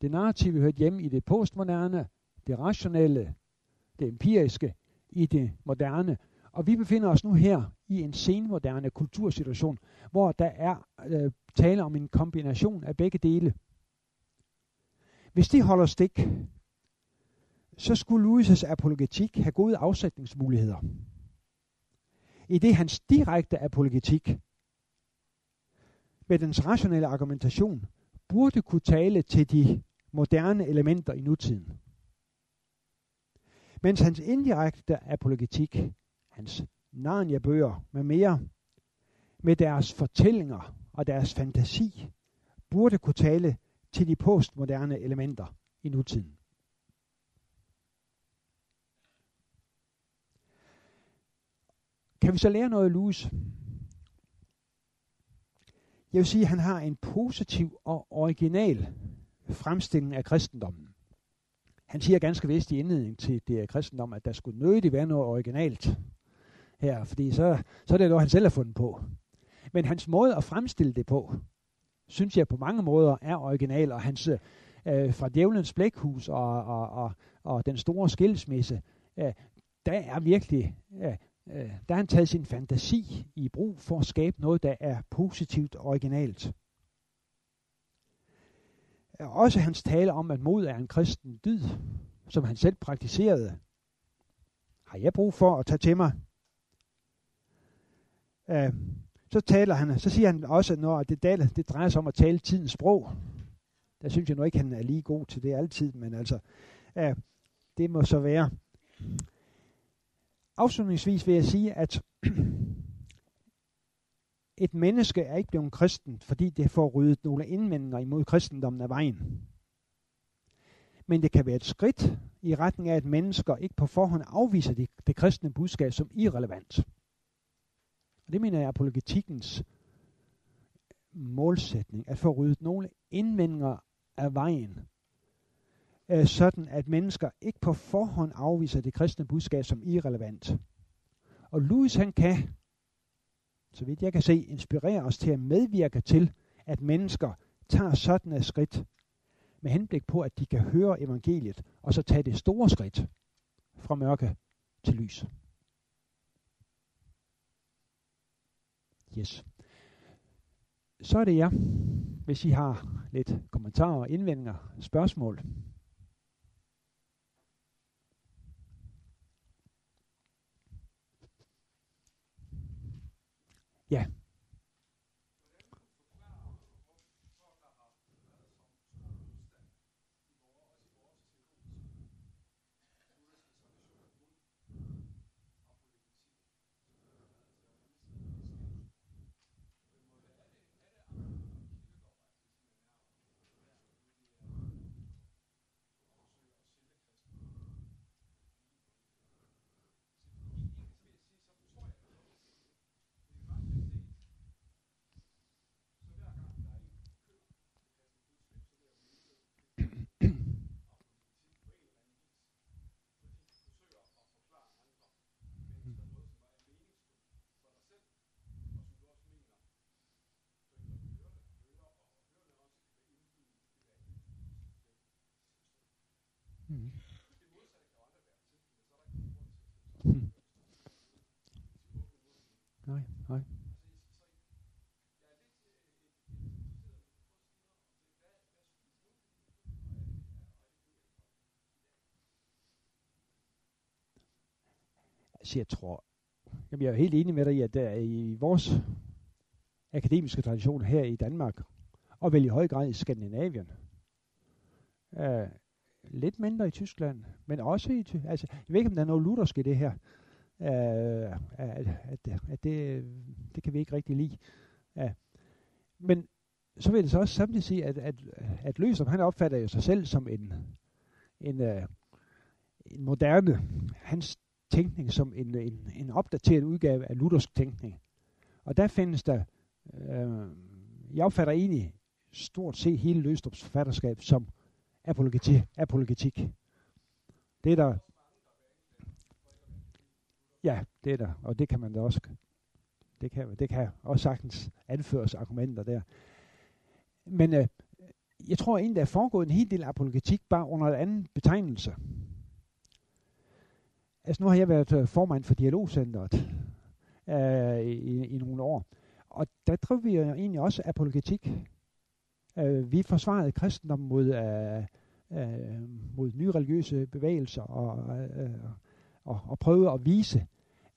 Det narrative hører hjemme i det postmoderne, det rationelle, det empiriske i det moderne. Og vi befinder os nu her i en senmoderne kultursituation, hvor der er øh, tale om en kombination af begge dele. Hvis de holder stik, så skulle Louis' apologetik have gode afsætningsmuligheder. I det hans direkte apologetik med dens rationelle argumentation burde kunne tale til de moderne elementer i nutiden. Mens hans indirekte apologetik, hans Narnia-bøger med mere, med deres fortællinger og deres fantasi, burde kunne tale til de postmoderne elementer i nutiden. Kan vi så lære noget af Louis? Jeg vil sige, at han har en positiv og original fremstilling af kristendommen. Han siger ganske vist i indledningen til det kristendom, at der skulle nødigt være noget originalt her, fordi så, så er det noget, han selv har fundet på. Men hans måde at fremstille det på, synes jeg på mange måder er original, og hans øh, fra djævelens blækhus og, og, og, og den store skilsmisse, øh, der er virkelig, øh, øh, der har han taget sin fantasi i brug for at skabe noget, der er positivt og originalt. Også hans tale om, at mod er en kristen dyd, som han selv praktiserede, har jeg brug for at tage til mig. Øh, så taler han, så siger han også, at når det, daler, det drejer sig om at tale tidens sprog, der synes jeg nu ikke, han er lige god til det altid, men altså, øh, det må så være. Afslutningsvis vil jeg sige, at (clears throat) et menneske er ikke blevet kristen, fordi det får ryddet nogle indvendinger imod kristendommen af vejen. Men det kan være et skridt i retning af, at mennesker ikke på forhånd afviser det, det kristne budskab som irrelevant. Og det mener jeg er apologetikkens målsætning, at få ryddet nogle indvendinger af vejen, øh, sådan at mennesker ikke på forhånd afviser det kristne budskab som irrelevant. Og Louis han kan, så vidt jeg kan se, inspirere os til at medvirke til, at mennesker tager sådan et skridt med henblik på, at de kan høre evangeliet, og så tage det store skridt fra mørke til lys. Yes. Så er det jer, hvis I har lidt kommentarer, indvendinger, spørgsmål. Ja. Mm. Mm. Nej, nej. Altså, jeg tror, jamen jeg er helt enig med dig i, at der i vores akademiske tradition her i Danmark, og vel i høj grad i Skandinavien, øh, lidt mindre i Tyskland, men også i, altså, jeg ved ikke, om der er noget luthersk i det her, uh, at, at, at det, det kan vi ikke rigtig lide. Uh, men så vil det så også samtidig sige, at, at, at Løsum, han opfatter jo sig selv som en, en, uh, en moderne, hans tænkning som en, en, en opdateret udgave af luthersk tænkning. Og der findes der, uh, jeg opfatter egentlig stort set hele Løstrup's forfatterskab som apologetik. apologetik. Det er der... Ja, det er der, og det kan man da også... Det kan, det kan også sagtens anføres argumenter der. Men øh, jeg tror egentlig, der er foregået en hel del apologetik bare under en anden betegnelse. Altså nu har jeg været øh, formand for Dialogcenteret øh, i, i nogle år, og der drev vi jo egentlig også apologetik Øh, vi forsvarede kristendommen mod, øh, øh, mod nye religiøse bevægelser og, øh, og, og prøvede at vise,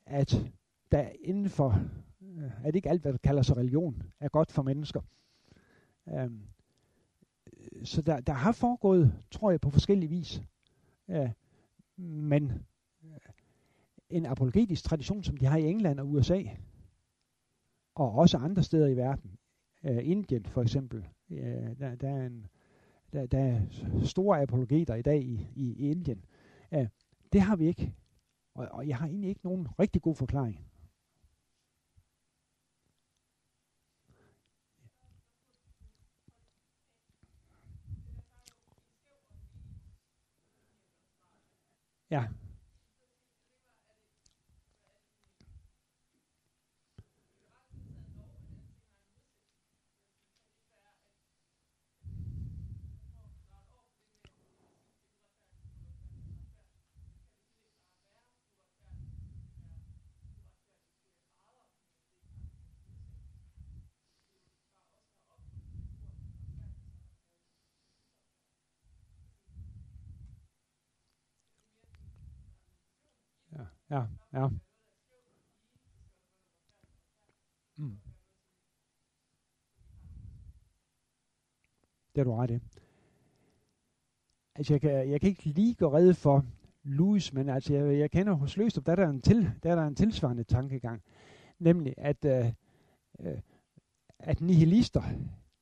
at der inden for, øh, at ikke alt, hvad der kalder sig religion, er godt for mennesker. Øh, så der, der har foregået, tror jeg, på forskellige vis. Øh, men øh, en apologetisk tradition, som de har i England og USA, og også andre steder i verden, øh, Indien for eksempel, øh, der, der, er en, der, der er store apologeter i dag i, i, Indien. Øh, det har vi ikke. Og, og jeg har egentlig ikke nogen rigtig god forklaring. Ja. Ja, ja. Mm. Det er du ret i. Altså, jeg kan, jeg kan ikke lige gå redde for Louis, men altså, jeg, jeg kender hos Løstrup, der er der en, til, der er der en tilsvarende tankegang. Nemlig, at, øh, øh, at nihilister,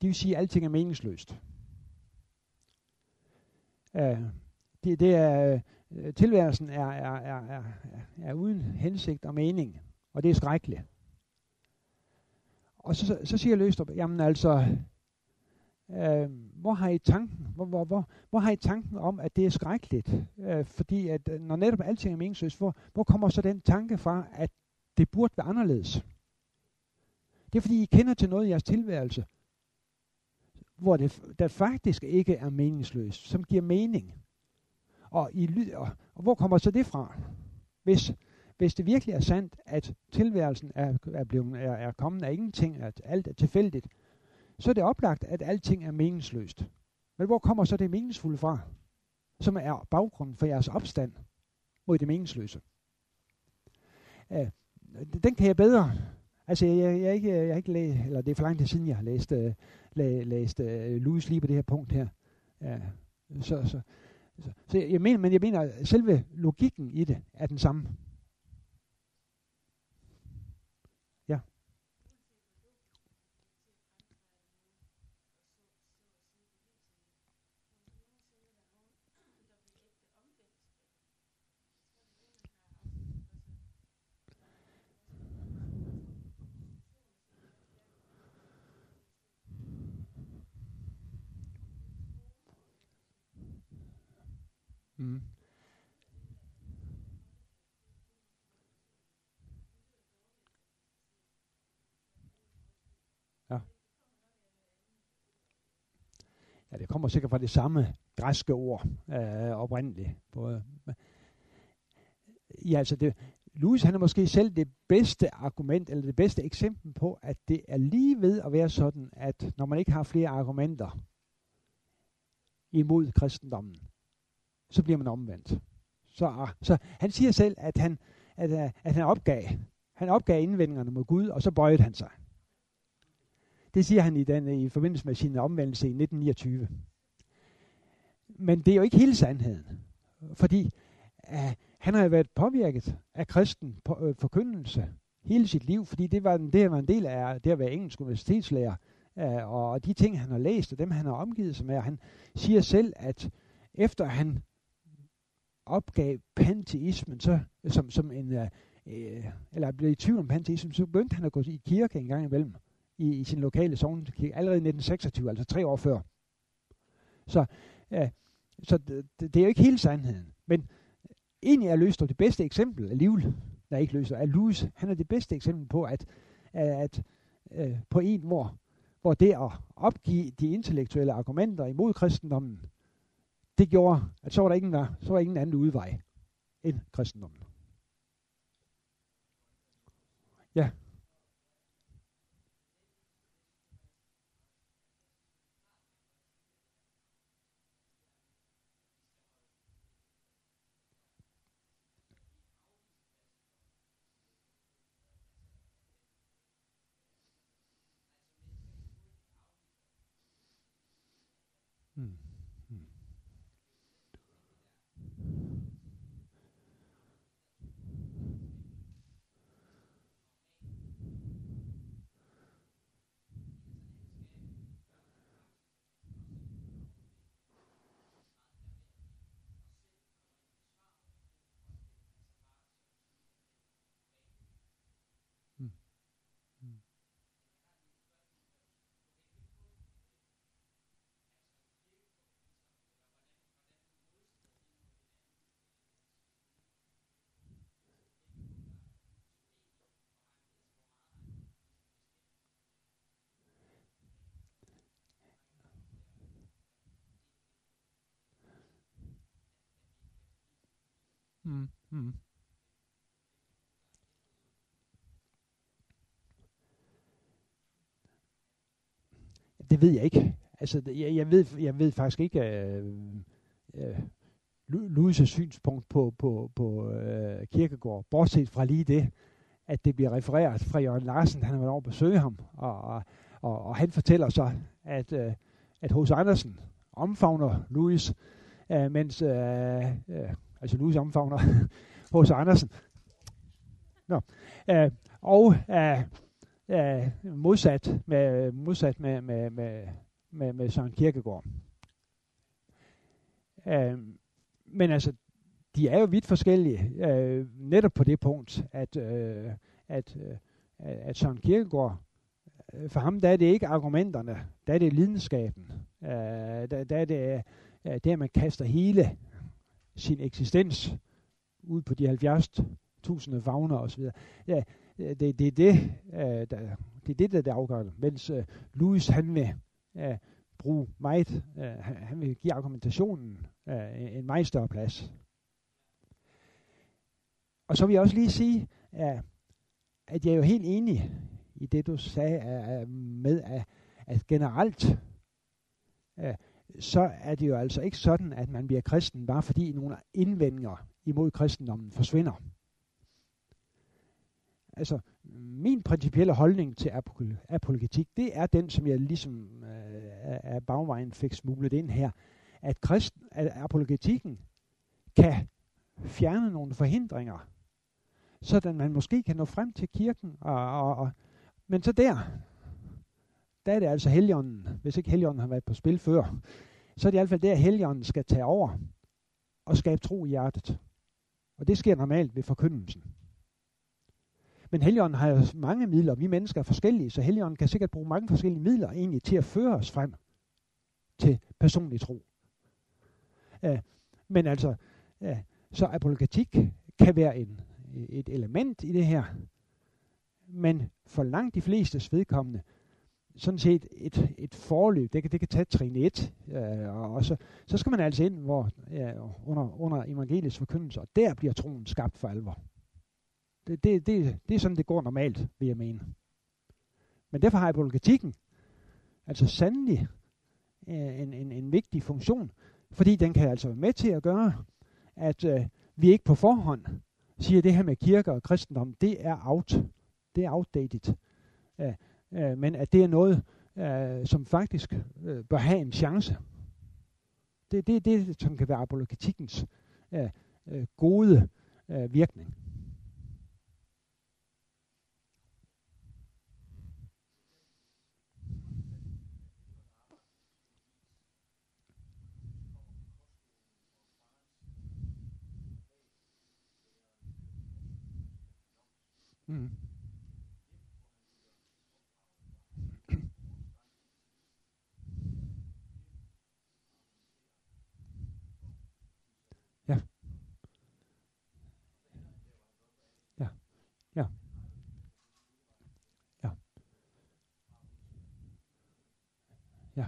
de vil sige, at alting er meningsløst. Øh, det, det er, øh, tilværelsen er, er, er, er, er uden hensigt og mening, og det er skrækkeligt. Og så, så, så siger Løstrup, jamen altså, øh, hvor har I tanken, hvor, hvor, hvor, hvor har I tanken om, at det er skrækkeligt? Øh, fordi at øh, når netop alting er meningsløst, hvor, hvor kommer så den tanke fra, at det burde være anderledes? Det er fordi, I kender til noget i jeres tilværelse, hvor det der faktisk ikke er meningsløst, som giver mening. Og, i, og, og hvor kommer så det fra? Hvis, hvis det virkelig er sandt, at tilværelsen er, er, blevet, er, er kommet af ingenting, at alt er tilfældigt, så er det oplagt, at alting er meningsløst. Men hvor kommer så det meningsfulde fra, som er baggrunden for jeres opstand mod det meningsløse? Uh, den kan jeg bedre. Altså, jeg, jeg, jeg, ikke, jeg ikke læ- eller det er for lang tid siden, jeg har læst, uh, læ, læst øh, uh, Louis lige på det her punkt her. Ja, så, så, så, så jeg mener, men jeg mener, at selve logikken i det er den samme. Mm. Ja. Ja, det kommer sikkert fra det samme græske ord øh, oprindeligt. Både, ja, altså det, Louis han er måske selv det bedste argument, eller det bedste eksempel på, at det er lige ved at være sådan, at når man ikke har flere argumenter imod kristendommen, så bliver man omvendt. Så, ah, så han siger selv, at han, at, øh, at han opgav. Han opgav indvendingerne mod Gud, og så bøjede han sig. Det siger han i, den, i forbindelse med sin omvendelse i 1929. Men det er jo ikke hele sandheden. Fordi uh, han har jo været påvirket af kristen på, øh, forkyndelse hele sit liv, fordi det var, det var en del af det at være engelsk universitetslærer. Uh, og de ting, han har læst, og dem, han har omgivet sig med, han siger selv, at efter han opgav panteismen så, som, som en, øh, øh eller blev i tvivl om panteismen, så begyndte han at gå i kirke en gang imellem i, i sin lokale sovnkirke, allerede i 1926, altså tre år før. Så, øh, så det, det er jo ikke hele sandheden. Men egentlig er Løstrup det bedste eksempel alligevel, der ikke løser, er Louis, han er det bedste eksempel på, at, at øh, på en, hvor, hvor det at opgive de intellektuelle argumenter imod kristendommen, det gjorde, at så var der ingen, der, så var ingen anden udvej end kristendommen. Ja. Mm. Mm. Det ved jeg ikke. Altså, jeg, jeg, ved, jeg ved faktisk ikke øh, øh, Louis' synspunkt på, på, på øh, Kirkegård, bortset fra lige det, at det bliver refereret fra Jørgen Larsen, han har været over at besøge ham, og, og, og, og han fortæller så, at, øh, at H.C. Andersen omfavner Louis, øh, mens øh, øh, altså Louis omfavner (laughs) hos Andersen. Nå. Øh, og øh, øh, modsat med modsat med med med med, med Søren Kierkegaard. Øh, men altså de er jo vidt forskellige øh, netop på det punkt at øh, at øh, at Søren Kierkegaard øh, for ham der er det ikke argumenterne, der er det lidenskaben. Øh, der, der er det øh, det at man kaster hele sin eksistens ud på de 70.000 vagner osv. Ja, øh, det, det, er det, øh, der, det er det, der er det afgørende. Mens øh, Louis, han vil uh, bruge meget, han vil give argumentationen en meget større plads. Og så vil jeg også lige sige, at, at jeg er jo helt enig i det, du sagde med, at, at generelt, så er det jo altså ikke sådan, at man bliver kristen, bare fordi nogle indvendinger imod kristendommen forsvinder. Altså, min principielle holdning til apologetik, det er den, som jeg ligesom øh, af bagvejen fik smuglet ind her, at, kristen, at apologetikken kan fjerne nogle forhindringer, så man måske kan nå frem til kirken. Og, og, og, men så der, der er det altså Helligånden, hvis ikke Helligånden har været på spil før, så er det i hvert fald der, Helligånden skal tage over og skabe tro i hjertet. Og det sker normalt ved forkyndelsen. Men Helligånden har jo mange midler, og vi mennesker er forskellige, så Helligånden kan sikkert bruge mange forskellige midler egentlig til at føre os frem til personlig tro. Uh, men altså, uh, så apologetik kan være en, et element i det her, men for langt de fleste vedkommende, sådan set et, et forløb, det kan, det kan tage trin 1, øh, og så, så skal man altså ind hvor, ja, under, under evangeliets forkyndelse, og der bliver troen skabt for alvor. Det, det, det, det er sådan, det går normalt, vil jeg mene. Men derfor har apologetikken altså sandelig øh, en, en, en vigtig funktion, fordi den kan altså være med til at gøre, at øh, vi ikke på forhånd siger, at det her med kirke og kristendom, det er out. Det er outdated. Øh, øh, men at det er noget, øh, som faktisk øh, bør have en chance. Det er det, det, som kan være apologetikkens øh, øh, gode øh, virkning. Mm. Ja. Ja. Ja. Ja. Ja.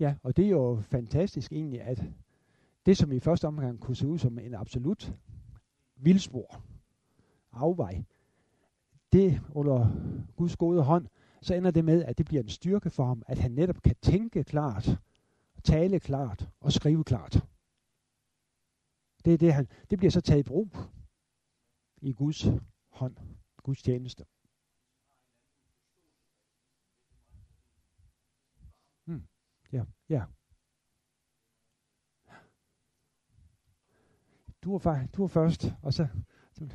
Ja, og det er jo fantastisk egentlig, at det, som i første omgang kunne se ud som en absolut vildspor, afvej, det under Guds gode hånd, så ender det med, at det bliver en styrke for ham, at han netop kan tænke klart, tale klart og skrive klart. Det, er det, han, det bliver så taget i brug i Guds hånd, Guds tjeneste. Hmm. Ja, ja. Du er, du er først, og så... så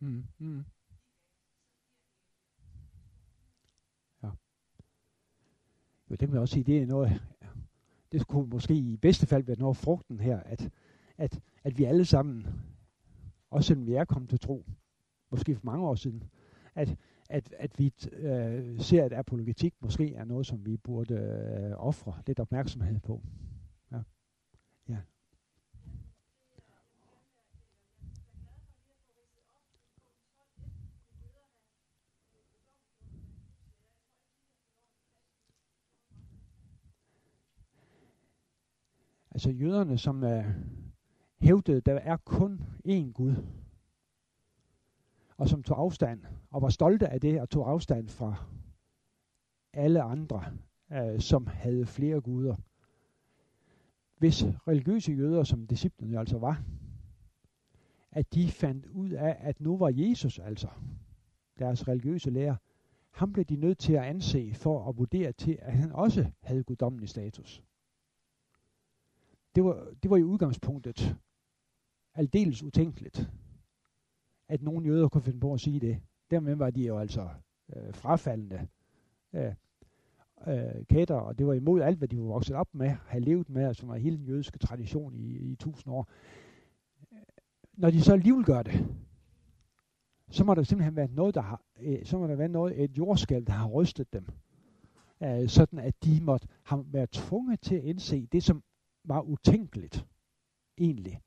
Mm. Mm. Ja. Jo, det kan man også sige, det er noget, det kunne måske i bedste fald være noget frugten her, at, at, at vi alle sammen, også selvom vi er kommet til tro, måske for mange år siden, at, at, at vi øh, ser, at apologetik måske er noget, som vi burde øh, ofre lidt opmærksomhed på. Ja. ja. Altså jøderne, som øh, hævdede, der er kun én Gud, og som tog afstand, og var stolte af det, og tog afstand fra alle andre, øh, som havde flere guder. Hvis religiøse jøder, som disciplene altså var, at de fandt ud af, at nu var Jesus altså, deres religiøse lærer, ham blev de nødt til at anse for at vurdere til, at han også havde guddommelig status. Det var, det var i udgangspunktet aldeles utænkeligt, at nogen jøder kunne finde på at sige det. Dermed var de jo altså øh, frafaldende øh, øh, kætter, og det var imod alt, hvad de var vokset op med, have levet med, altså som var hele den jødiske tradition i, i tusind år. Når de så alligevel gør det, så må der simpelthen være noget, der har, øh, så må der være noget, et jordskæld, der har rystet dem. Øh, sådan at de måtte have været tvunget til at indse det, som var utænkeligt, egentlig.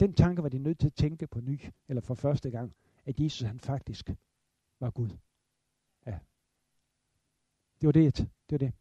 Den tanke var de nødt til at tænke på ny, eller for første gang, at Jesus han faktisk var Gud. Ja. Det var det. Det var det.